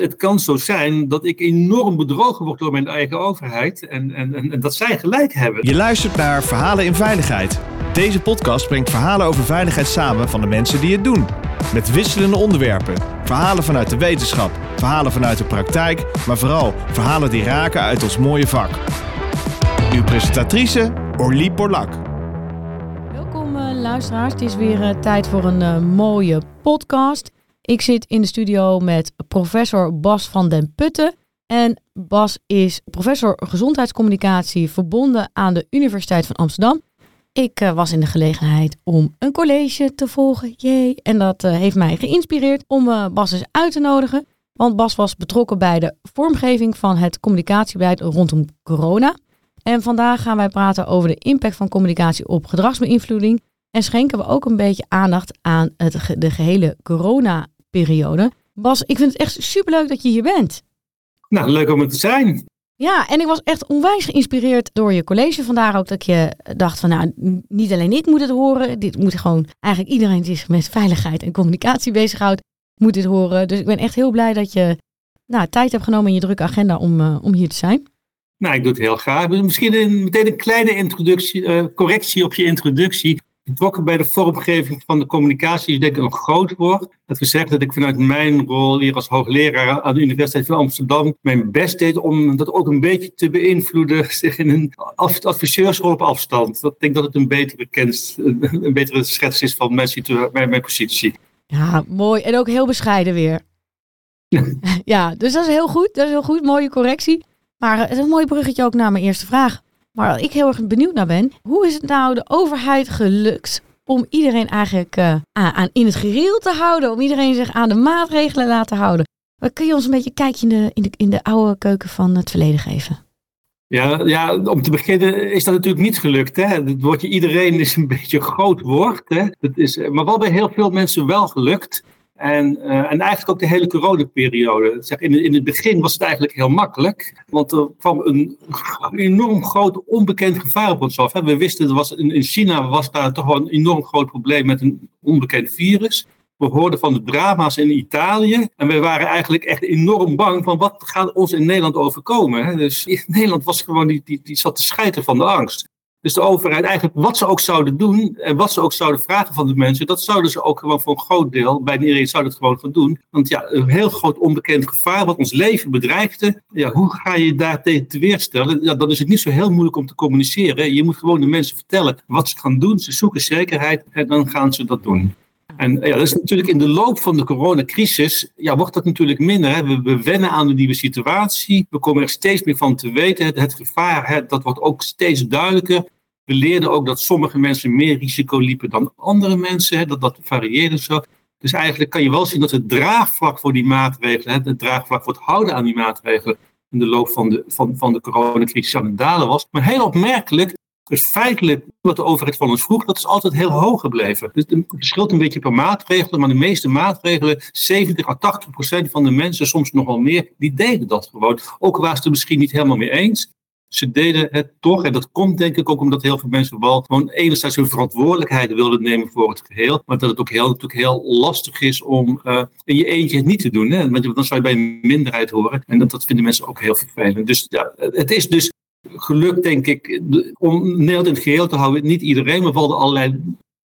Het kan zo zijn dat ik enorm bedrogen word door mijn eigen overheid en, en, en, en dat zij gelijk hebben. Je luistert naar Verhalen in Veiligheid. Deze podcast brengt verhalen over veiligheid samen van de mensen die het doen. Met wisselende onderwerpen. Verhalen vanuit de wetenschap, verhalen vanuit de praktijk, maar vooral verhalen die raken uit ons mooie vak. Uw presentatrice Orlie Porlak. Welkom eh, luisteraars, het is weer eh, tijd voor een eh, mooie podcast. Ik zit in de studio met professor Bas van den Putten. En Bas is professor gezondheidscommunicatie verbonden aan de Universiteit van Amsterdam. Ik eh, was in de gelegenheid om een college te volgen. Jee. En dat eh, heeft mij geïnspireerd om eh, Bas eens uit te nodigen. Want Bas was betrokken bij de vormgeving van het communicatiebeleid rondom corona. En vandaag gaan wij praten over de impact van communicatie op gedragsbeïnvloeding. En schenken we ook een beetje aandacht aan het, de gehele corona-periode. Bas, ik vind het echt superleuk dat je hier bent. Nou, leuk om er te zijn. Ja, en ik was echt onwijs geïnspireerd door je college. Vandaar ook dat je dacht van, nou, niet alleen ik moet het horen. Dit moet gewoon, eigenlijk iedereen die zich met veiligheid en communicatie bezighoudt, moet dit horen. Dus ik ben echt heel blij dat je nou, tijd hebt genomen in je drukke agenda om, eh, om hier te zijn. Nou, ik doe het heel graag. Misschien een, meteen een kleine introductie, eh, correctie op je introductie. Betrokken bij de vormgeving van de communicatie is denk ik een groot woord. Dat wil zeggen dat ik vanuit mijn rol hier als hoogleraar aan de Universiteit van Amsterdam mijn best deed om dat ook een beetje te beïnvloeden zich in een ad- adviseursrol op afstand. Dat ik denk dat het een betere, kennis, een betere schets is van mijn, situa- mijn, mijn positie. Ja, mooi. En ook heel bescheiden weer. Ja. ja, dus dat is heel goed. Dat is heel goed. Mooie correctie. Maar eh, het is een mooi bruggetje ook naar mijn eerste vraag. Maar waar ik heel erg benieuwd naar ben. Hoe is het nou de overheid gelukt om iedereen eigenlijk eh, aan, in het gereel te houden? Om iedereen zich aan de maatregelen te laten houden? Maar kun je ons een beetje een kijkje in de, in de, oude keuken van het verleden geven? Ja, ja, om te beginnen is dat natuurlijk niet gelukt. Hè? Het woordje iedereen is een beetje groot woord. Hè? Dat is, eh, maar wel bij heel veel mensen wel gelukt. En, eh, en eigenlijk ook de hele coronaperiode. Zeg, in, in het begin was het eigenlijk heel makkelijk. Want er kwam een enorm groot onbekend gevaar op ons af. We wisten, er was, in, in China was daar toch wel een enorm groot probleem met een onbekend virus. We hoorden van de drama's in Italië. En we waren eigenlijk echt enorm bang van wat gaat ons in Nederland overkomen. Dus in Nederland was gewoon, die, die, zat te schijten van de angst. Dus de overheid eigenlijk wat ze ook zouden doen en wat ze ook zouden vragen van de mensen, dat zouden ze ook gewoon voor een groot deel, bijna iedereen zou dat gewoon gaan doen. Want ja, een heel groot onbekend gevaar wat ons leven bedreigde, ja, hoe ga je daar tegen te weerstellen? Ja, dan is het niet zo heel moeilijk om te communiceren. Je moet gewoon de mensen vertellen wat ze gaan doen. Ze zoeken zekerheid en dan gaan ze dat doen. En ja, dat is natuurlijk in de loop van de coronacrisis, ja, wordt dat natuurlijk minder. Hè. We, we wennen aan de nieuwe situatie. We komen er steeds meer van te weten. Het, gevaar, hè, dat wordt ook steeds duidelijker. We leerden ook dat sommige mensen meer risico liepen dan andere mensen. Hè, dat dat varieerde zo. Dus eigenlijk kan je wel zien dat het draagvlak voor die maatregelen, hè, het draagvlak voor het houden aan die maatregelen, in de loop van de, van, van de coronacrisis aan het dalen was. Maar heel opmerkelijk dus feitelijk, wat de overheid van ons vroeg, dat is altijd heel hoog gebleven. Dus het verschilt een beetje per maatregel, maar de meeste maatregelen, 70 à 80 procent van de mensen, soms nog wel meer, die deden dat gewoon. Ook waren ze het misschien niet helemaal mee eens. Ze deden het toch, en dat komt denk ik ook omdat heel veel mensen wel gewoon enerzijds hun verantwoordelijkheid wilden nemen voor het geheel, maar dat het ook heel, natuurlijk heel lastig is om uh, in je eentje het niet te doen. Hè? Want dan zou je bij een minderheid horen en dat, dat vinden mensen ook heel vervelend. Dus ja, het is dus gelukt, denk ik, om Nederland in het geheel te houden. Niet iedereen, maar wel allerlei,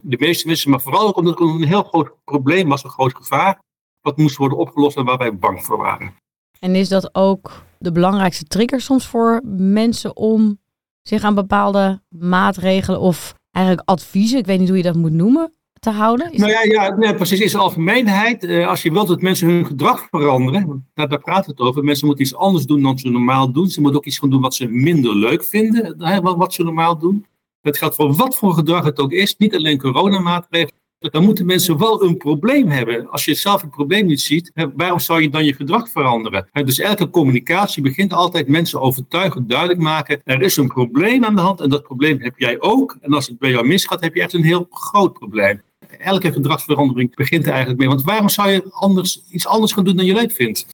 de meeste mensen. Maar vooral ook omdat het een heel groot probleem was, een groot gevaar. Wat moest worden opgelost en waar wij bang voor waren. En is dat ook de belangrijkste trigger soms voor mensen om zich aan bepaalde maatregelen of eigenlijk adviezen, ik weet niet hoe je dat moet noemen, te houden? Is nou ja, ja nee, precies. In zijn algemeenheid, uh, als je wilt dat mensen hun gedrag veranderen, daar, daar praat het over. Mensen moeten iets anders doen dan ze normaal doen. Ze moeten ook iets gaan doen wat ze minder leuk vinden, hè, wat ze normaal doen. Het geldt voor wat voor gedrag het ook is, niet alleen coronamaatregelen. Dan moeten mensen wel een probleem hebben. Als je zelf een probleem niet ziet, hè, waarom zou je dan je gedrag veranderen? Hè, dus elke communicatie begint altijd mensen overtuigen, duidelijk maken. Er is een probleem aan de hand en dat probleem heb jij ook. En als het bij jou misgaat, heb je echt een heel groot probleem elke gedragsverandering begint er eigenlijk mee. Want waarom zou je anders, iets anders gaan doen dan je leuk vindt?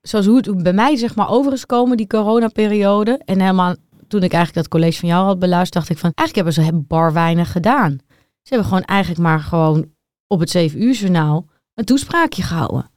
Zoals hoe het bij mij zeg maar over is gekomen, die coronaperiode. En helemaal toen ik eigenlijk dat college van jou had beluisterd, dacht ik van, eigenlijk hebben ze bar weinig gedaan. Ze hebben gewoon eigenlijk maar gewoon op het 7 uur journaal een toespraakje gehouden.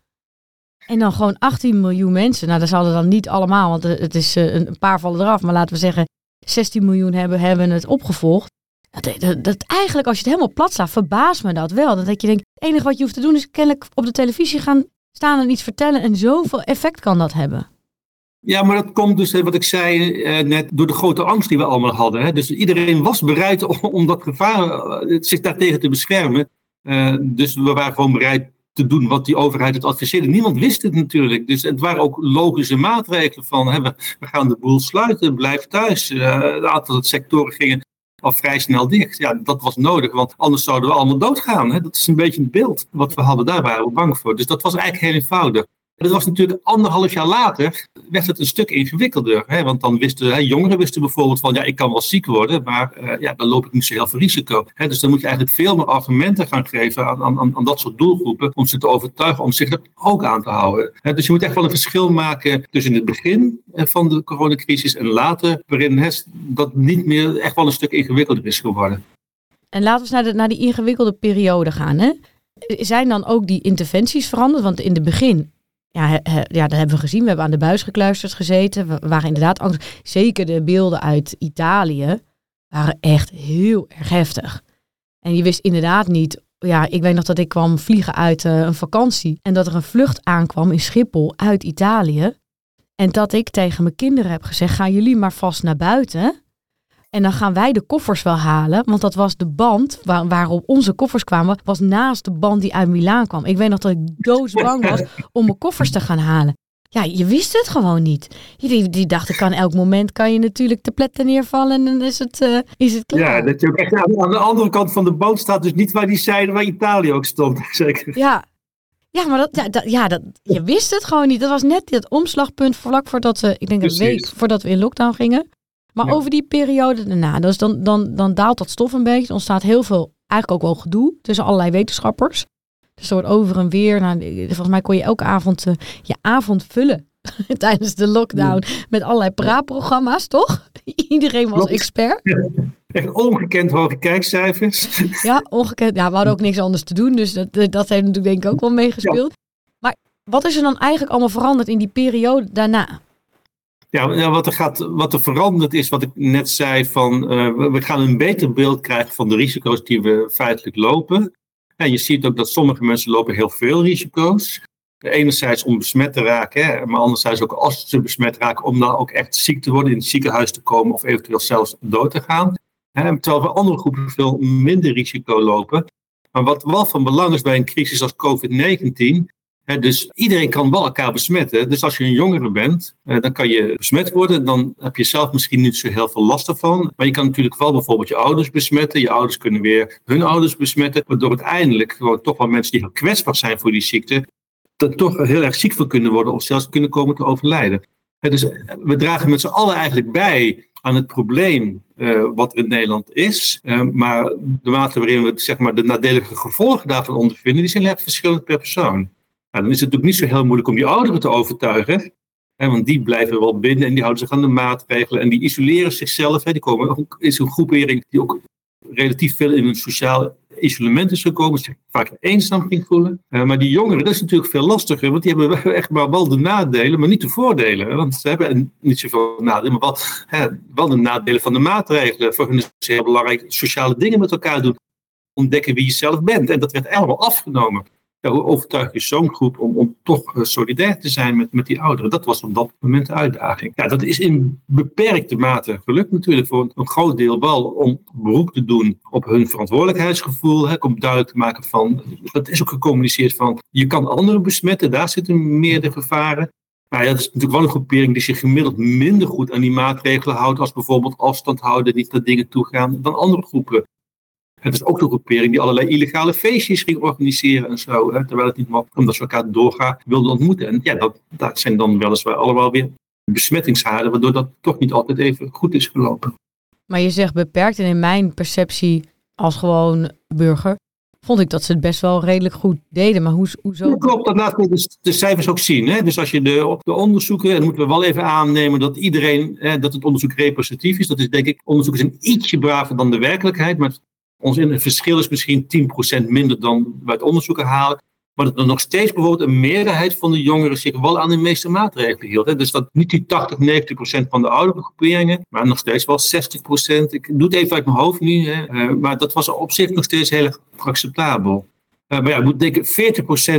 En dan gewoon 18 miljoen mensen. Nou, dat zouden dan niet allemaal, want het is een paar vallen eraf. Maar laten we zeggen, 16 miljoen hebben, hebben het opgevolgd. Dat, dat, eigenlijk, als je het helemaal plat slaat, verbaast me dat wel. Dat je denkt, het enige wat je hoeft te doen is kennelijk op de televisie gaan staan en iets vertellen. En zoveel effect kan dat hebben. Ja, maar dat komt dus, wat ik zei eh, net, door de grote angst die we allemaal hadden. Dus iedereen was bereid om, dat gevaar, uh, zich daartegen te beschermen. Uh, dus we waren gewoon bereid te doen wat die overheid het adviseerde. Niemand wist het natuurlijk. Dus het waren ook logische maatregelen van we, gaan de boel sluiten, blijf thuis. een aantal sectoren gingen al vrij snel dicht. Ja, dat was nodig, want anders zouden we allemaal doodgaan. Hè? Dat is een beetje het beeld wat we hadden. Daar waren we bang voor. Dus dat was eigenlijk heel eenvoudig. Dat was natuurlijk anderhalf jaar later, werd het een stuk ingewikkelder. Hè? Want dan wisten hè, jongeren wisten bijvoorbeeld van, ja, ik kan wel ziek worden, maar uh, ja, dan loop ik niet zo heel veel risico. Hè? Dus dan moet je eigenlijk veel meer argumenten gaan geven aan, aan, aan dat soort doelgroepen, om ze te overtuigen om zich er ook aan te houden. Hè? Dus je moet echt wel een verschil maken tussen het begin eh, van de coronacrisis en later, waarin dat niet meer echt wel een stuk ingewikkelder is geworden. En laten we naar, de, naar die ingewikkelde periode gaan. Hè? Zijn dan ook die interventies veranderd? Want in het begin ja, ja, dat hebben we gezien. We hebben aan de buis gekluisterd gezeten. We waren inderdaad angst. Zeker de beelden uit Italië waren echt heel erg heftig. En je wist inderdaad niet. Ja, ik weet nog dat ik kwam vliegen uit uh, een vakantie. En dat er een vlucht aankwam in Schiphol uit Italië. En dat ik tegen mijn kinderen heb gezegd: gaan jullie maar vast naar buiten. En dan gaan wij de koffers wel halen. Want dat was de band waar, waarop onze koffers kwamen. Was naast de band die uit Milaan kwam. Ik weet nog dat ik doodsbang was om mijn koffers te gaan halen. Ja, je wist het gewoon niet. Die, die dacht, ik kan elk moment kan je natuurlijk te pletten neervallen en dan is het, uh, is het klaar. Ja, dat je ook echt aan, de andere kant van de boot staat. Dus niet waar die zijde waar Italië ook stond. Zeker. Ja, ja, maar dat, ja, dat, ja dat, je wist het gewoon niet. Dat was net het omslagpunt vlak voordat we, ik denk een week voordat we in lockdown gingen. Maar over die periode daarna, dus dan, dan, dan daalt dat stof een beetje. Er ontstaat heel veel, eigenlijk ook wel gedoe tussen allerlei wetenschappers. Dus er wordt over en weer, nou, volgens mij kon je elke avond uh, je avond vullen tijdens de lockdown met allerlei praatprogramma's, toch? Iedereen was expert. Ja. Echt ongekend hoge kijkcijfers. Ja, ongekend. Ja, we hadden ook niks anders te doen, dus dat, dat heeft natuurlijk denk ik ook wel meegespeeld. Maar wat is er dan eigenlijk allemaal veranderd in die periode daarna? Ja, wat, er gaat, wat er veranderd is, wat ik net zei, van uh, we gaan een beter beeld krijgen van de risico's die we feitelijk lopen. En je ziet ook dat sommige mensen lopen heel veel risico's. Enerzijds om besmet te raken, maar anderzijds ook als ze besmet raken, om dan ook echt ziek te worden, in het ziekenhuis te komen of eventueel zelfs dood te gaan. Terwijl we andere groepen veel minder risico lopen. Maar wat wel van belang is bij een crisis als COVID-19, dus iedereen kan wel elkaar besmetten. Dus als je een jongere bent, eh, dan kan je besmet worden. Dan heb je zelf misschien niet zo heel veel last ervan. Maar je kan natuurlijk wel bijvoorbeeld je ouders besmetten. Je ouders kunnen weer hun ouders besmetten. Waardoor uiteindelijk gewoon toch wel mensen die heel kwetsbaar zijn voor die ziekte, er toch heel erg ziek van kunnen worden of zelfs kunnen komen te overlijden. Dus eh, we dragen met z'n allen eigenlijk bij aan het probleem uh, wat in Nederland is. Maar de mate waarin we zeg maar, de nadelige gevolgen daarvan ondervinden, die zijn echt verschillend per persoon. Dan is het natuurlijk niet zo heel moeilijk om die ouderen te overtuigen. Hè, want die blijven wel binnen en die houden zich aan de maatregelen. En die isoleren zichzelf. Hè, die komen, is een groepering die ook relatief veel in een sociaal isolement is gekomen. Zich vaak eenzaam ging voelen. Uh, maar die jongeren, dat is natuurlijk veel lastiger. Want die hebben echt maar wel de nadelen, maar niet de voordelen. Want ze hebben niet zoveel nadelen, maar wel, hè, wel de nadelen van de maatregelen. Voor hun is het heel belangrijk sociale dingen met elkaar doen. Ontdekken wie je zelf bent. En dat werd allemaal afgenomen hoe overtuig je zo'n groep om, om toch uh, solidair te zijn met, met die ouderen? Dat was op dat moment de uitdaging. Ja, dat is in beperkte mate gelukt natuurlijk voor een, groot deel wel om beroep te doen op hun verantwoordelijkheidsgevoel. Hè, om duidelijk te maken van, dat is ook gecommuniceerd van, je kan anderen besmetten, daar zitten meer de gevaren. Maar dat is natuurlijk wel een groepering die zich gemiddeld minder goed aan die maatregelen houdt als bijvoorbeeld afstand houden, niet naar dingen toe gaan, dan andere groepen. Het is ook de groepering die allerlei illegale feestjes ging organiseren en zo. Hè, terwijl het niet mag, omdat ze elkaar doorgaan wilden ontmoeten. En ja, dat, dat zijn dan weliswaar allemaal weer besmettingshaarden, waardoor dat toch niet altijd even goed is gelopen. Maar je zegt beperkt en in mijn perceptie als gewoon burger vond ik dat ze het best wel redelijk goed deden. Maar hoe, hoezo? Klopt, dat laat de, de cijfers ook zien. Hè? Dus als je de, de onderzoeken, en moeten we wel even aannemen dat iedereen, hè, dat het onderzoek representatief is. Dat is denk ik, onderzoeken zijn ietsje braver dan de werkelijkheid. Maar ons verschil is misschien 10% minder dan we uit onderzoeken halen. Maar dat er nog steeds bijvoorbeeld een meerderheid van de jongeren zich wel aan de meeste maatregelen hield. Hè. Dus dat niet die 80, 90 procent van de oudere groeperingen, maar nog steeds wel 60 procent. Ik doe het even uit mijn hoofd nu, hè. Uh, maar dat was op zich nog steeds heel acceptabel. Uh, maar ja, moet denken, 40%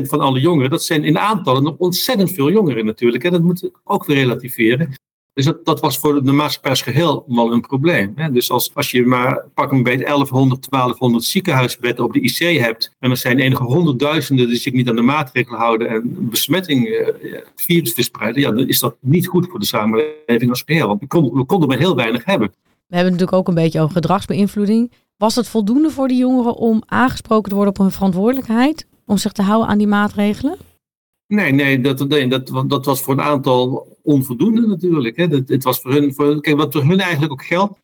van alle jongeren, dat zijn in aantallen nog ontzettend veel jongeren natuurlijk. Hè. Dat moet ook weer relativeren. Dus dat, was voor de maatschappij als geheel wel een probleem. Hè? Dus als, als je maar pak een beetje 1100, 1200 ziekenhuisbedden op de IC hebt. en er zijn enige honderdduizenden die zich niet aan de maatregelen houden. en besmetting, eh, virus verspreiden. ja, dan is dat niet goed voor de samenleving als geheel. Want we konden, we konden maar heel weinig hebben. We hebben natuurlijk ook een beetje over gedragsbeïnvloeding. Was het voldoende voor die jongeren om aangesproken te worden op hun verantwoordelijkheid? om zich te houden aan die maatregelen? Nee, nee, dat, dat, dat was voor een aantal onvoldoende natuurlijk. Hè. Dat, het was voor hun, voor, kijk, wat voor hun eigenlijk ook geldt.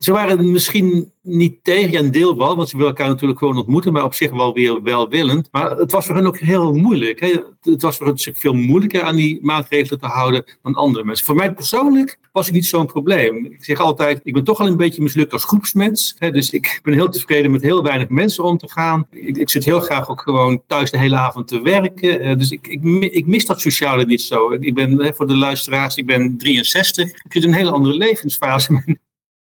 Ze waren misschien niet tegen, een deel wel, want ze willen elkaar natuurlijk gewoon ontmoeten, maar op zich wel weer welwillend. Maar het was voor hen ook heel moeilijk. Hè. Het was voor hen zich veel moeilijker aan die maatregelen te houden dan andere mensen. Voor mij persoonlijk was het niet zo'n probleem. Ik zeg altijd, ik ben toch al een beetje mislukt als groepsmens. Hè, dus ik ben heel tevreden met heel weinig mensen om te gaan. Ik, zit heel graag ook gewoon thuis de hele avond te werken. Uh, dus ik, ik, mis dat sociale niet zo. Ik ben, hè, voor de luisteraars, ik ben 63. Ik zit een hele andere levensfase.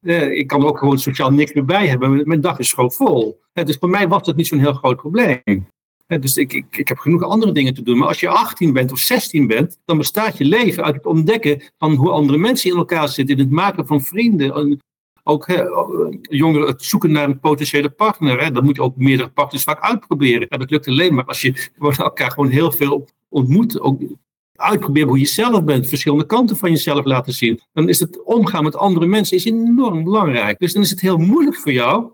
Uh, ik kan ook gewoon sociaal niks meer bij hebben. Mijn dag is gewoon vol. Uh, dus voor mij was dat niet zo'n heel groot probleem. Uh, dus ik, ik, ik heb genoeg andere dingen te doen. Maar als je 18 bent of 16 bent, dan bestaat je leven uit het ontdekken van hoe andere mensen in elkaar zitten. In het maken van vrienden. En ook jongeren het zoeken naar een potentiële partner. Hè. Dat moet je ook meerdere partners vaak uitproberen. dat lukt alleen maar als je elkaar gewoon heel veel ontmoet. Ook uitproberen hoe je zelf bent, verschillende kanten van jezelf laten zien. Dan is het omgaan met andere mensen is enorm belangrijk. Dus dan is het heel moeilijk voor jou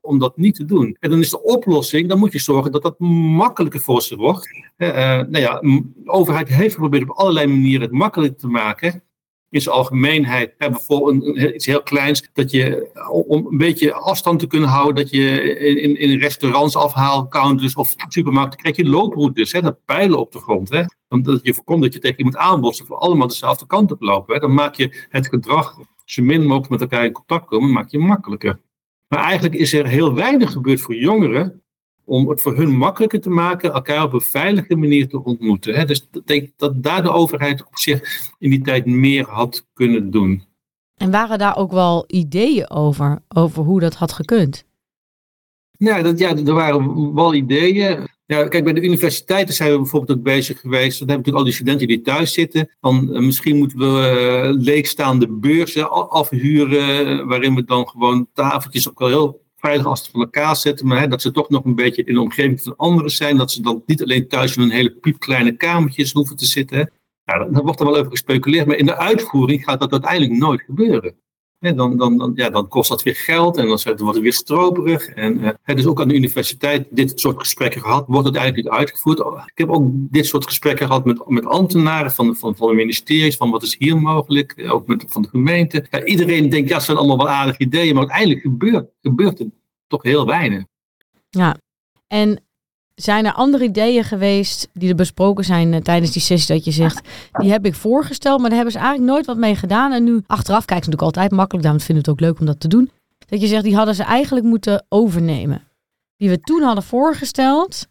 om dat niet te doen. En dan is de oplossing, dan moet je zorgen dat dat makkelijker voor ze wordt. Uh, nou ja, de overheid heeft geprobeerd op allerlei manieren het makkelijker te maken in zijn algemeenheid. Hè, bijvoorbeeld een, iets heel kleins, dat je om een beetje afstand te kunnen houden, dat je in, in restaurants afhaalcounters of supermarkten krijg je looproutes, hè, dat pijlen op de grond. Hè. Omdat je voorkomt dat je tegen iemand aanbotst of allemaal dezelfde kant op lopen. Hè. Dan maak je het gedrag zo min mogelijk met elkaar in contact komen, maak je makkelijker. Maar eigenlijk is er heel weinig gebeurd voor jongeren om het voor hun makkelijker te maken elkaar op een veilige manier te ontmoeten. Hè? Dus ik denk dat daar de overheid op zich in die tijd meer had kunnen doen. En waren daar ook wel ideeën over, over hoe dat had gekund? Ja, dat, ja er waren wel ideeën. Ja, kijk, bij de universiteiten zijn we bijvoorbeeld ook bezig geweest. Dan hebben natuurlijk al die studenten die thuis zitten. Van, uh, misschien moeten we uh, leegstaande beurzen afhuren. Waarin we dan gewoon tafeltjes ook wel heel veilig als ze van elkaar zetten, maar hè, dat ze toch nog een beetje in de omgeving van anderen zijn. Dat ze dan niet alleen thuis in een hele piepkleine kamertjes hoeven te zitten. Ja, daar wordt er wel over gespeculeerd, maar in de uitvoering gaat dat uiteindelijk nooit gebeuren. Dan, dan, dan, ja, dan kost dat weer geld en dan wordt het weer stroperig. En uh, dus ook aan de universiteit dit soort gesprekken gehad, wordt het eigenlijk uitgevoerd. Ik heb ook dit soort gesprekken gehad met, met ambtenaren van, van, van de ministeries, van wat is hier mogelijk, eh, ook met, van de gemeente. Iedereen denkt, ja, het zijn allemaal wel aardige ideeën, maar uiteindelijk gebeurt, gebeurt het toch heel weinig. Ja, en zijn er andere ideeën geweest die er besproken zijn uh, tijdens die sessie dat je zegt, die heb ik voorgesteld, maar daar hebben ze eigenlijk nooit wat mee gedaan. En nu achteraf kijken ze natuurlijk altijd makkelijk, daarom vinden we het ook leuk om dat te doen. Dat je zegt, die hadden ze eigenlijk moeten overnemen. Die we toen hadden voorgesteld,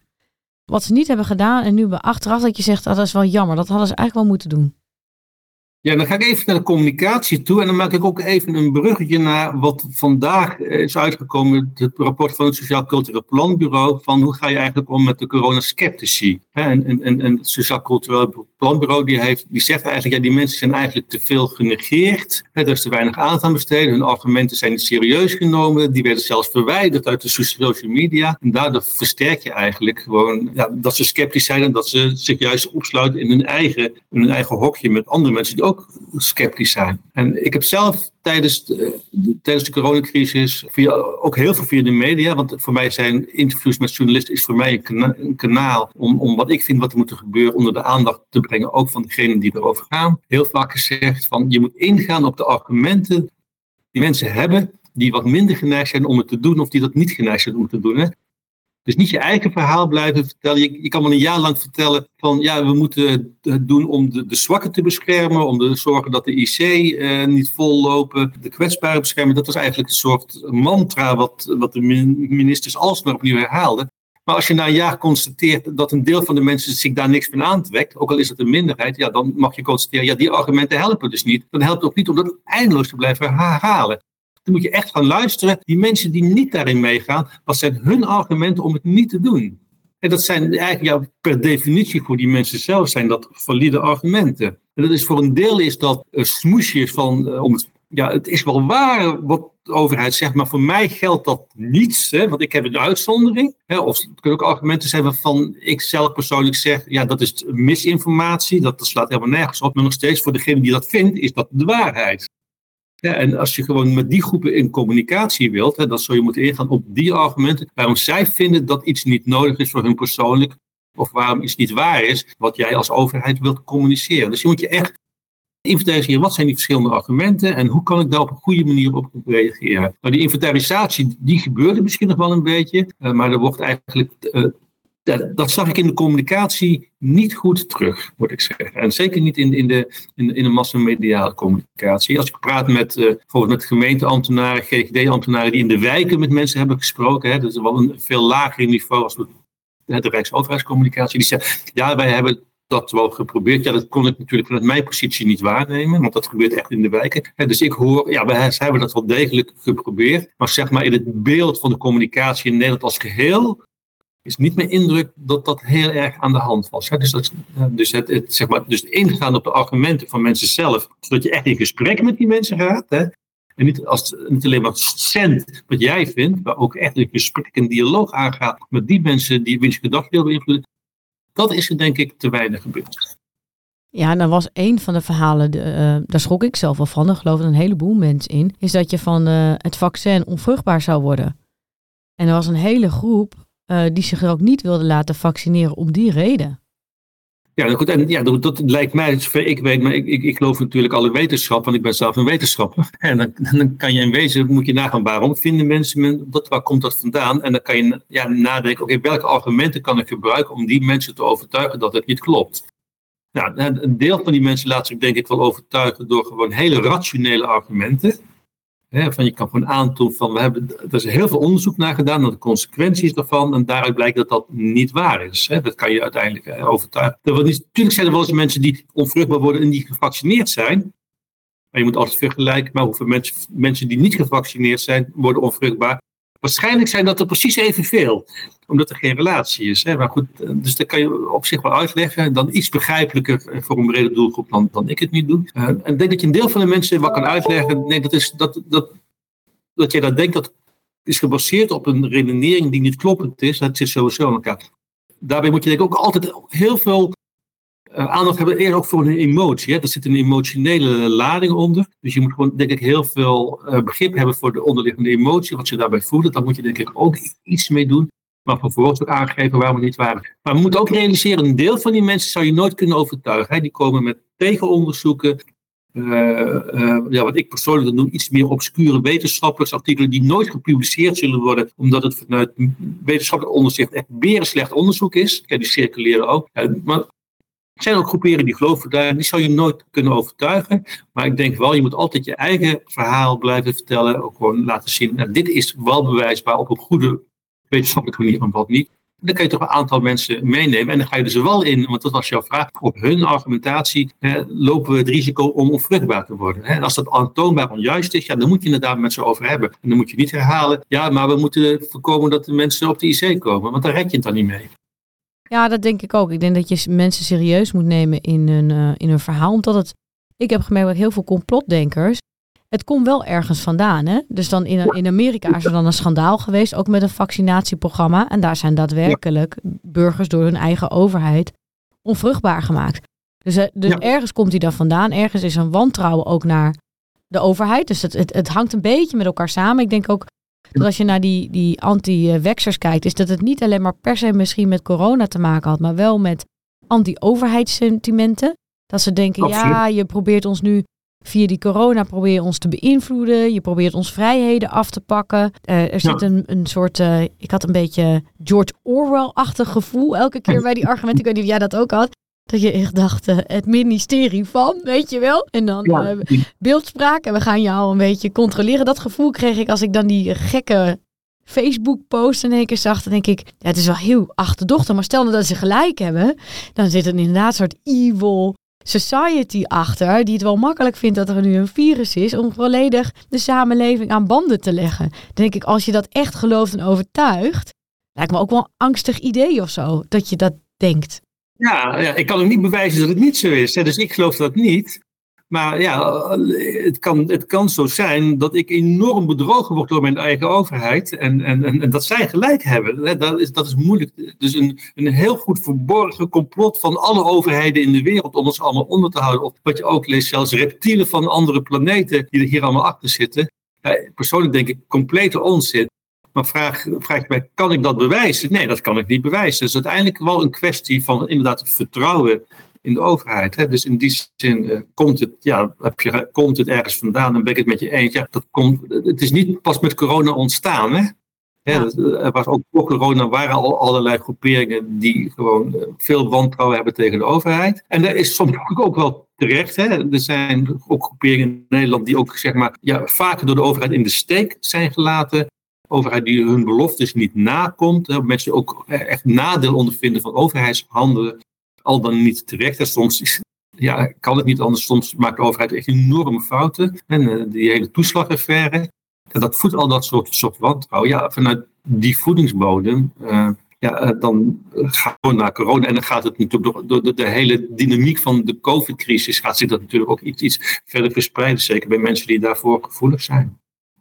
wat ze niet hebben gedaan en nu achteraf dat je zegt, oh, dat is wel jammer, dat hadden ze eigenlijk wel moeten doen. Ja, dan ga ik even naar de communicatie toe en dan maak ik ook even een bruggetje naar wat vandaag is uitgekomen, het rapport van het Sociaal Cultureel Planbureau, van hoe ga je eigenlijk om met de coronaskeptici. En, en, en, en het Sociaal Cultureel Planbureau die, heeft, die zegt eigenlijk, ja, die mensen zijn eigenlijk te veel genegeerd, er is te weinig aandacht aan besteden, hun argumenten zijn niet serieus genomen, die werden zelfs verwijderd uit de social media. En daardoor versterk je eigenlijk gewoon ja, dat ze sceptisch zijn en dat ze zich juist opsluiten in hun eigen, in hun eigen hokje met andere mensen die ook sceptisch zijn. En ik heb zelf tijdens de, tijdens de coronacrisis, via, ook heel veel via de media, want voor mij zijn interviews met journalisten is voor mij een, kanaal om, om wat ik vind wat er moet gebeuren onder de aandacht te brengen, ook van degenen die erover gaan. Heel vaak gezegd van je moet ingaan op de argumenten die mensen hebben die wat minder geneigd zijn om het te doen of die dat niet geneigd zijn om het te doen. Hè. Dus niet je eigen verhaal blijven vertellen. Je, kan wel een jaar lang vertellen van ja, we moeten het doen om de, de zwakken te beschermen, om te zorgen dat de IC uh, niet vol lopen, de kwetsbaren beschermen. Dat was eigenlijk een soort mantra wat, wat de ministers alsmaar opnieuw herhaalden. Maar als je na een jaar constateert dat een deel van de mensen zich daar niks van aantrekt, ook al is het een minderheid, ja, dan mag je constateren, ja, die argumenten helpen dus niet. Dan helpt het ook niet om dat eindeloos te blijven herhalen. Dan moet je echt gaan luisteren. Die mensen die niet daarin meegaan, wat zijn hun argumenten om het niet te doen? En dat zijn eigenlijk per definitie voor die mensen zelf zijn dat valide argumenten. En dat is voor een deel is dat een smoesje van, uh, om het, ja, het is wel waar wat de overheid zegt, maar voor mij geldt dat niets, hè, want ik heb een uitzondering. Hè, of het kunnen ook argumenten zijn waarvan ik zelf persoonlijk zeg, ja, dat is misinformatie, dat, dat slaat helemaal nergens op. Maar nog steeds voor degene die dat vindt, is dat de waarheid. En als je gewoon met die groepen in communicatie wilt, hè, dan zou je moeten ingaan op die argumenten waarom zij vinden dat iets niet nodig is voor hun persoonlijk, of waarom iets niet waar is, wat jij als overheid wilt communiceren. Dus je moet je echt inventariseren, wat zijn die verschillende argumenten en hoe kan ik daar op een goede manier op reageren. Nou, die inventarisatie, die gebeurde misschien nog wel een beetje, uh, maar er wordt eigenlijk uh, dat zag ik in de communicatie niet goed terug, moet ik zeggen. En zeker niet in, in, de, in, in de massamediale communicatie. Als ik praat met bijvoorbeeld met gemeenteambtenaren, GGD-ambtenaren die in de wijken met mensen hebben gesproken, hè, dat is wel een veel lager niveau als de, de Rijksoverheidscommunicatie, die zeggen, ja, wij hebben dat wel geprobeerd. Ja, dat kon ik natuurlijk vanuit mijn positie niet waarnemen, want dat gebeurt echt in de wijken. Dus ik hoor, ja, wij hebben dat wel degelijk geprobeerd. Maar zeg maar in het beeld van de communicatie in Nederland als geheel, is niet meer indruk dat dat heel erg aan de hand was. Dus, dat, dus, het, zeg maar, dus ingaan op de argumenten van mensen zelf, zodat je echt in gesprek met die mensen gaat. Hè? En niet, als, alleen maar cent wat jij vindt, maar ook echt een gesprek en dialoog aangaat met die mensen die wiens gedachten wil beïnvloeden. Dat is er denk ik te weinig gebeurd. Ja, en dan was een van de verhalen, de, uh, daar schrok ik zelf wel van, er geloofden een heleboel mensen in, is dat je van uh, het vaccin onvruchtbaar zou worden. En er was een hele groep uh, die zich ook niet wilden laten vaccineren om die reden. Ja, goed, en ja, dat, dat lijkt mij, zover ik weet, maar ik, ik, ik geloof natuurlijk alle wetenschap, want ik ben zelf een wetenschapper. En dan, dan kan je in wezen, moet je nagaan, waarom vinden mensen, dat, waar komt dat vandaan? En dan kan je ja, nadenken, oké, welke argumenten kan ik gebruiken om die mensen te overtuigen dat het niet klopt? Nou, een deel van die mensen laat zich denk ik wel overtuigen door gewoon hele rationele argumenten van je kan gewoon aantonen van, we hebben, er is heel veel onderzoek naar gedaan naar de consequenties daarvan. En daaruit blijkt dat dat niet waar is. dat kan je uiteindelijk overtuigen. Er, natuurlijk zijn er wel eens mensen die onvruchtbaar worden en die gevaccineerd zijn. Maar je moet altijd vergelijken met hoeveel mensen, mensen die niet gevaccineerd zijn, worden onvruchtbaar. Waarschijnlijk zijn dat er precies evenveel, omdat er geen relatie is. Hè. Maar goed, dus dat kan je op zich wel uitleggen. Dan iets begrijpelijker voor een brede doelgroep dan, dan ik het niet doe. Uh, en ik denk dat je een deel van de mensen wat kan uitleggen. Nee, dat, is, dat, dat, dat jij dat denkt, dat is gebaseerd op een redenering die niet kloppend is. Dat zit sowieso in elkaar. Daarbij moet je denk ik ook altijd heel veel aandacht hebben eerst ook voor een emotie. Hè. Er zit een emotionele lading onder. Dus je moet gewoon, denk ik, heel veel uh, begrip hebben voor de onderliggende emotie, wat ze daarbij voelen. Daar moet je, denk ik, ook iets mee doen. Maar vervolgens ook aangeven waarom we niet waren. Maar we moeten ook realiseren, een deel van die mensen zou je nooit kunnen overtuigen. Hè. Die komen met tegenonderzoeken. Uh, ja, wat ik persoonlijk noem, iets meer obscure wetenschappersartikelen die nooit gepubliceerd zullen worden, omdat het vanuit wetenschappelijk onderzicht echt beren slecht onderzoek is. Ja, die circuleren ook. maar er zijn ook groeperen die geloven daar, die zou je nooit kunnen overtuigen. Maar ik denk wel, je moet altijd je eigen verhaal blijven vertellen. Ook gewoon laten zien, nou, dit is wel bewijsbaar op een goede wetenschappelijke manier en wat niet. Dan kan je toch een aantal mensen meenemen. En dan ga je er dus wel in, want dat was jouw vraag, op hun argumentatie hè, lopen we het risico om onvruchtbaar te worden. Hè. En als dat aantoonbaar onjuist is, ja, dan moet je daar met ze over hebben. En dan moet je niet herhalen, ja, maar we moeten voorkomen dat de mensen op de IC komen, want daar red je het dan niet mee. Ja, dat denk ik ook. Ik denk dat je mensen serieus moet nemen in hun, uh, in hun verhaal. Omdat het, ik heb gemerkt dat heel veel complotdenkers, het komt wel ergens vandaan. Hè? Dus dan in, in Amerika is er dan een schandaal geweest, ook met een vaccinatieprogramma. En daar zijn daadwerkelijk burgers door hun eigen overheid onvruchtbaar gemaakt. Dus, eh, dus ergens komt hij dan vandaan. Ergens is een wantrouwen ook naar de overheid. Dus het, het, het hangt een beetje met elkaar samen. Ik denk ook dat als je naar die, die anti-wexers kijkt, is dat het niet alleen maar per se misschien met corona te maken had, maar wel met anti-overheidssentimenten. Dat ze denken, ja, je probeert ons nu via die corona probeer je ons te beïnvloeden. Je probeert ons vrijheden af te pakken. Uh, er zit een, een soort, uh, ik had een beetje George Orwell-achtig gevoel elke keer bij die argumenten. Ik weet niet of jij dat ook had. Dat je echt dacht, uh, het ministerie van, weet je wel. En dan ja. beeldspraak en we gaan jou een beetje controleren. Dat gevoel kreeg ik als ik dan die gekke Facebook-post in één keer zag, dan denk ik, ja, het is wel heel achterdochtig. Maar stel nou dat ze gelijk hebben, dan zit er inderdaad een soort evil society achter, die het wel makkelijk vindt dat er nu een virus is, om volledig de samenleving aan banden te leggen. Dan denk ik, als je dat echt gelooft en overtuigt, lijkt me ook wel een angstig idee of zo, dat je dat denkt. Ja, ja, ik kan ook niet bewijzen dat het niet zo is. Hè. Dus ik geloof dat niet. Maar ja, het kan, het kan zo zijn dat ik enorm bedrogen word door mijn eigen overheid. En, en, en, dat zij gelijk hebben. Dat is, dat is moeilijk. Dus een, een heel goed verborgen complot van alle overheden in de wereld om ons allemaal onder te houden. Of wat je ook leest, zelfs reptielen van andere planeten die er hier allemaal achter zitten. Persoonlijk denk ik complete onzin. Maar vraag, vraag je mij, kan ik dat bewijzen? Nee, dat kan ik niet bewijzen. Het is uiteindelijk wel een kwestie van inderdaad vertrouwen in de overheid. Hè? Dus in die zin uh, komt, het, ja, heb je, komt het ergens vandaan, dan ben ik het met je eens. Ja, dat komt, het is niet pas met corona ontstaan. Hè? Ja. er was ook voor corona waren al allerlei groeperingen die gewoon eh, veel wantrouwen hebben tegen de overheid. En dat is soms ook wel terecht. Hè? Er zijn ook groeperingen in Nederland die ook zeg maar, ja, vaker door de overheid in de steek zijn gelaten overheid die hun beloftes niet nakomt. Mensen ook echt nadeel ondervinden van overheidshandelen al dan niet terecht. En soms ja, kan het niet anders. Soms maakt de overheid echt enorme fouten. En uh, die hele toeslagaffaire. Dat voedt al dat soort, soort wantrouwen. Ja, vanuit die voedingsbodem. Uh, ja, uh, dan gaan we naar corona. En dan gaat het natuurlijk door, door de, hele dynamiek van de COVID-crisis. gaat zich dat natuurlijk ook iets, iets verder verspreiden. Zeker bij mensen die daarvoor gevoelig zijn.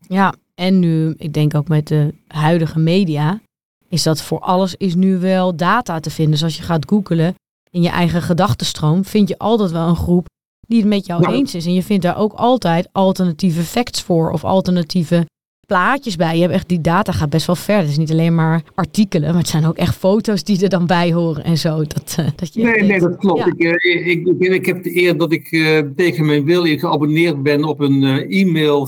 Ja, en nu, ik denk ook met de huidige media, is dat voor alles is nu wel data te vinden. Dus als je gaat googelen, in je eigen gedachtenstroom vind je altijd wel een groep die het met jou eens is. En je vindt daar ook altijd alternatieve facts voor of alternatieve plaatjes bij. Je hebt echt die data gaat best wel ver. Het is niet alleen maar artikelen, maar het zijn ook echt foto's die er dan bij horen en zo. Dat, uh, dat je nee, nee, dat klopt. Ik, uh, ik, ik, ik, heb de eer dat ik uh, tegen mijn wil geabonneerd ben op een e-mail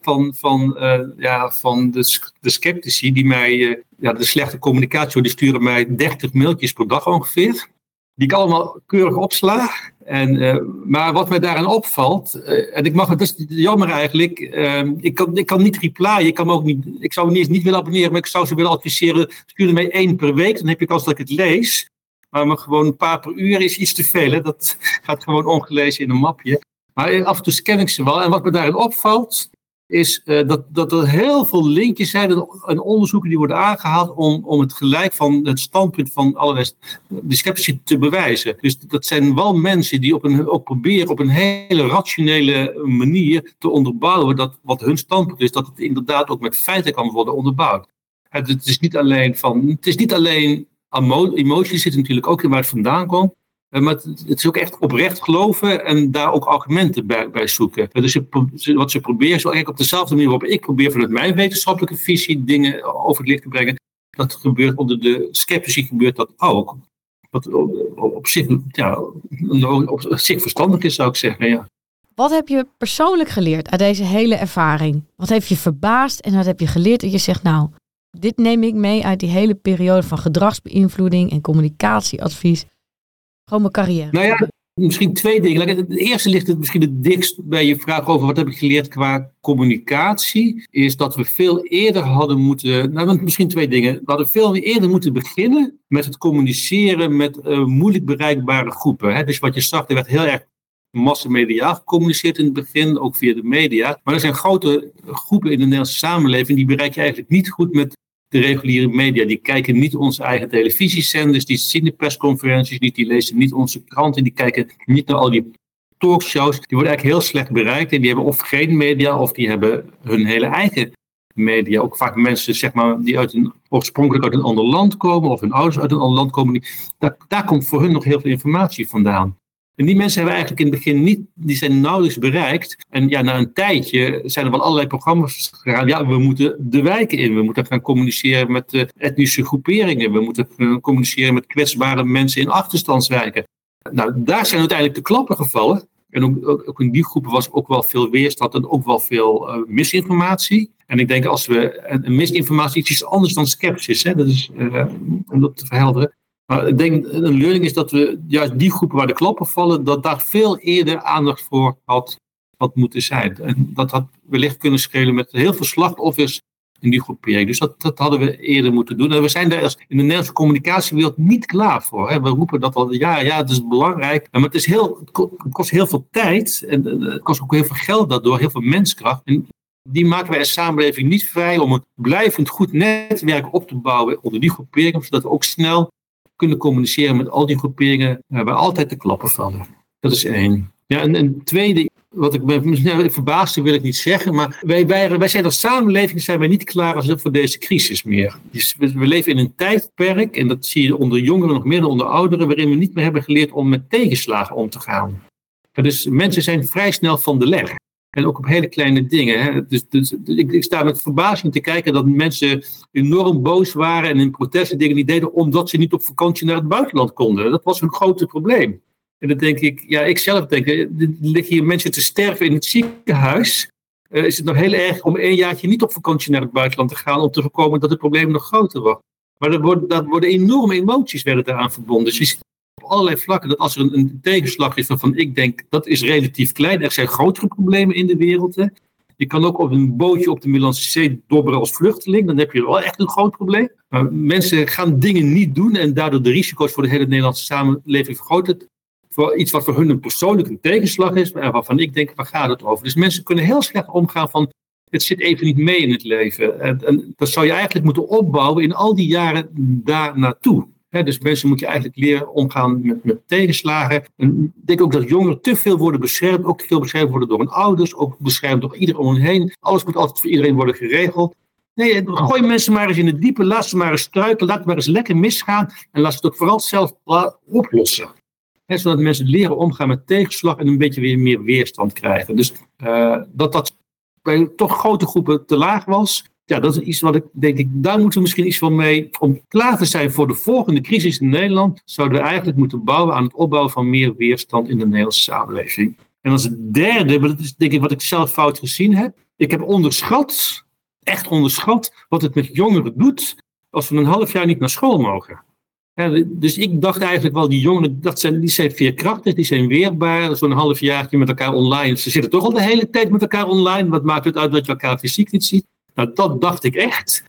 van, van, ja, van de, de sceptici die mij, ja, de slechte communicatie, die sturen mij 30 mailtjes per dag ongeveer die ik allemaal keurig opsla. En, uh, maar wat mij daarin opvalt, uh, en ik mag het, is jammer eigenlijk, uh, ik, kan, ik kan niet replyen, ik, kan ook niet, ik zou niet niet willen abonneren, maar ik zou ze willen adviseren, stuur mij één per week, dan heb je kans dat ik het lees. Maar, gewoon een paar per uur is iets te veel, dat gaat gewoon ongelezen in een mapje. Maar af en toe scan ik ze wel. En wat me daarin opvalt, is uh, dat, dat er heel veel linkjes zijn en onderzoeken die worden aangehaald om, om het gelijk van het standpunt van allerlei sceptici te bewijzen. Dus dat zijn wel mensen die op een, ook proberen op een hele rationele manier te onderbouwen dat wat hun standpunt is, dat het inderdaad ook met feiten kan worden onderbouwd. Het, is niet alleen van, het is niet alleen emotie zit natuurlijk ook in waar het vandaan komt. Eh, maar het, is ook echt oprecht geloven en daar ook argumenten bij, bij zoeken. Dus wat ze proberen, zo eigenlijk op dezelfde manier waarop ik probeer vanuit mijn wetenschappelijke visie dingen over het licht te brengen. Dat gebeurt onder de sceptici gebeurt dat ook. Wat op, zich, ja, op zich verstandig is, zou ik zeggen. Ja. Wat heb je persoonlijk geleerd uit deze hele ervaring? Wat heeft je verbaasd en wat heb je geleerd dat je zegt, nou, dit neem ik mee uit die hele periode van gedragsbeïnvloeding en communicatieadvies. Gewoon mijn carrière. Nou ja, misschien twee dingen. Het eerste ligt het misschien het dikst bij je vraag over wat heb ik geleerd qua communicatie. Is dat we veel eerder hadden moeten. Nou, misschien twee dingen. We hadden veel eerder moeten beginnen met het communiceren met uh, moeilijk bereikbare groepen. Hè? Dus wat je zag, er werd heel erg massamediaal gecommuniceerd in het begin, ook via de media. Maar er zijn grote groepen in de Nederlandse samenleving die bereik je eigenlijk niet goed met de reguliere media. Die kijken niet onze eigen televisiezenders, die zien de persconferenties niet, die lezen niet onze kranten, die kijken niet naar al die talkshows. Die worden eigenlijk heel slecht bereikt en die hebben of geen media of die hebben hun hele eigen media. Ook vaak mensen zeg maar, die uit een, oorspronkelijk uit een ander land komen of hun ouders uit een ander land komen. Die, daar, daar komt voor hun nog heel veel informatie vandaan. En die mensen hebben eigenlijk in het begin niet, die zijn nauwelijks bereikt. En ja, na een tijdje zijn er wel allerlei programma's gegaan. Ja, we moeten de wijken in. We moeten gaan communiceren met uh, etnische groeperingen. We moeten gaan communiceren met kwetsbare mensen in achterstandswijken. Nou, daar zijn uiteindelijk de klappen gevallen. En ook, ook, in die groepen was ook wel veel weerstand en ook wel veel uh, misinformatie. En ik denk als we. En misinformatie is iets anders dan sceptisch, hè? Dat is, uh, om dat te verhelderen. Maar ik denk, een leerling is dat we juist die groepen waar de klappen vallen, dat daar veel eerder aandacht voor had, had moeten zijn. En dat had wellicht kunnen schelen met heel veel slachtoffers in die groepering. Dus dat, hadden we eerder moeten doen. En we zijn daar in de Nederlandse communicatiewereld niet klaar voor. Hè. We roepen dat al, ja, ja, het is belangrijk. Maar het, is heel, het kost heel veel tijd en het kost ook heel veel geld daardoor, heel veel menskracht. En die maken wij als samenleving niet vrij om een blijvend goed netwerk op te bouwen onder die groeperingen, zodat we ook snel communiceren met al die groeperingen waar altijd de klappen vallen. Dat is één. Ja, en een tweede, wat ik me verbaasde wil ik niet zeggen, maar wij, wij, wij zijn als samenleving zijn wij niet klaar als voor deze crisis meer. Dus we, we, leven in een tijdperk, en dat zie je onder jongeren nog meer dan onder ouderen, waarin we niet meer hebben geleerd om met tegenslagen om te gaan. Dus mensen zijn vrij snel van de leg. En ook op hele kleine dingen. Hè. Dus, dus ik, ik, sta met verbazing te kijken dat mensen enorm boos waren en in protesten dingen niet deden omdat ze niet op vakantie naar het buitenland konden. Dat was een groot probleem. En dan denk ik, ja, ik zelf denk, er liggen hier mensen te sterven in het ziekenhuis. Uh, is het nog heel erg om een jaartje niet op vakantie naar het buitenland te gaan om te voorkomen dat het probleem nog groter wordt. Maar er worden, dat worden enorme emoties werden daaraan verbonden. Dus allerlei vlakken dat als er een, een tegenslag is waarvan ik denk dat is relatief klein. Er zijn grotere problemen in de wereld. Hè. Je kan ook op een bootje op de Middellandse Zee dobberen als vluchteling. Dan heb je wel echt een groot probleem. Maar mensen gaan dingen niet doen en daardoor de risico's voor de hele Nederlandse samenleving vergroten voor iets wat voor hun een persoonlijk een tegenslag is, maar waarvan ik denk, waar gaat het over? Dus mensen kunnen heel slecht omgaan van, het zit even niet mee in het leven. En, en dat zou je eigenlijk moeten opbouwen in al die jaren daar naartoe. Dus mensen moeten eigenlijk leren omgaan met, met tegenslagen. En ik denk ook dat jongeren te veel worden beschermd, ook veel beschermd worden door hun ouders, ook beschermd door iedereen om hen heen. Alles moet altijd voor iedereen worden geregeld. Nee, gooi mensen maar eens in het diepe, laat ze maar eens struiken, laat maar eens lekker misgaan en laat ze het ook vooral zelf oplossen zodat mensen leren omgaan met tegenslag en een beetje weer meer weerstand krijgen. Dus uh, dat dat bij toch grote groepen te laag was, ja, dat is iets wat ik denk, ik, daar moeten we misschien iets van mee. Om klaar te zijn voor de volgende crisis in Nederland, zouden we eigenlijk moeten bouwen aan het opbouwen van meer weerstand in de Nederlandse samenleving. En als derde, maar dat is denk ik wat ik zelf fout gezien heb. Ik heb onderschat, echt onderschat, wat het met jongeren doet als we een half jaar niet naar school mogen. Dus ik dacht eigenlijk wel, die jongeren, dat zijn, die zijn veerkrachtig, die zijn weerbaar. Zo'n half jaartje met elkaar online. Ze zitten toch al de hele tijd met elkaar online. Wat maakt het uit dat je elkaar fysiek niet ziet? Nou, dat dacht ik echt.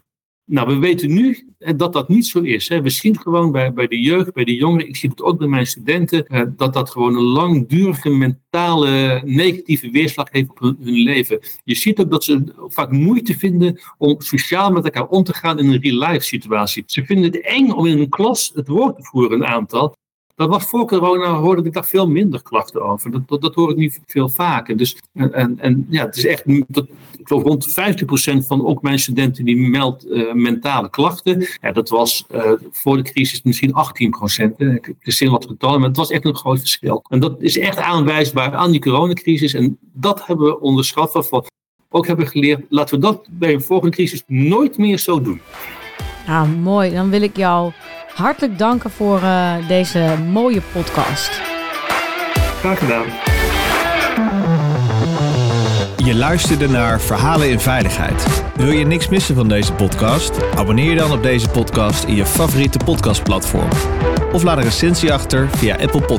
Nou, we weten nu dat dat niet zo is. We zien gewoon bij, bij de jeugd, bij de jongeren, ik zie het ook bij mijn studenten, eh, dat dat gewoon een langdurige mentale negatieve weerslag heeft op hun, leven. Je ziet ook dat ze vaak moeite vinden om sociaal met elkaar om te gaan in een real-life situatie. Ze vinden het eng om in een klas het woord te voeren, een aantal. Dat was voor corona, hoorde ik daar veel minder klachten over. Dat, dat, hoor ik nu veel vaker. Dus, en, en ja, het is echt, dat, ik geloof rond 50% van ook mijn studenten die meldt uh, mentale klachten. Ja, dat was uh, voor de crisis misschien 18%. Hè. Ik zin wat getallen, maar het was echt een groot verschil. En dat is echt aanwijsbaar aan die coronacrisis. En dat hebben we onderschat. Wat ook hebben geleerd, laten we dat bij een volgende crisis nooit meer zo doen. Ah, mooi. Dan wil ik jou hartelijk danken voor uh, deze mooie podcast. Graag gedaan. Je luisterde naar Verhalen in Veiligheid. Wil je niks missen van deze podcast? Abonneer je dan op deze podcast in je favoriete podcastplatform. Of laat een recensie achter via Apple Podcasts.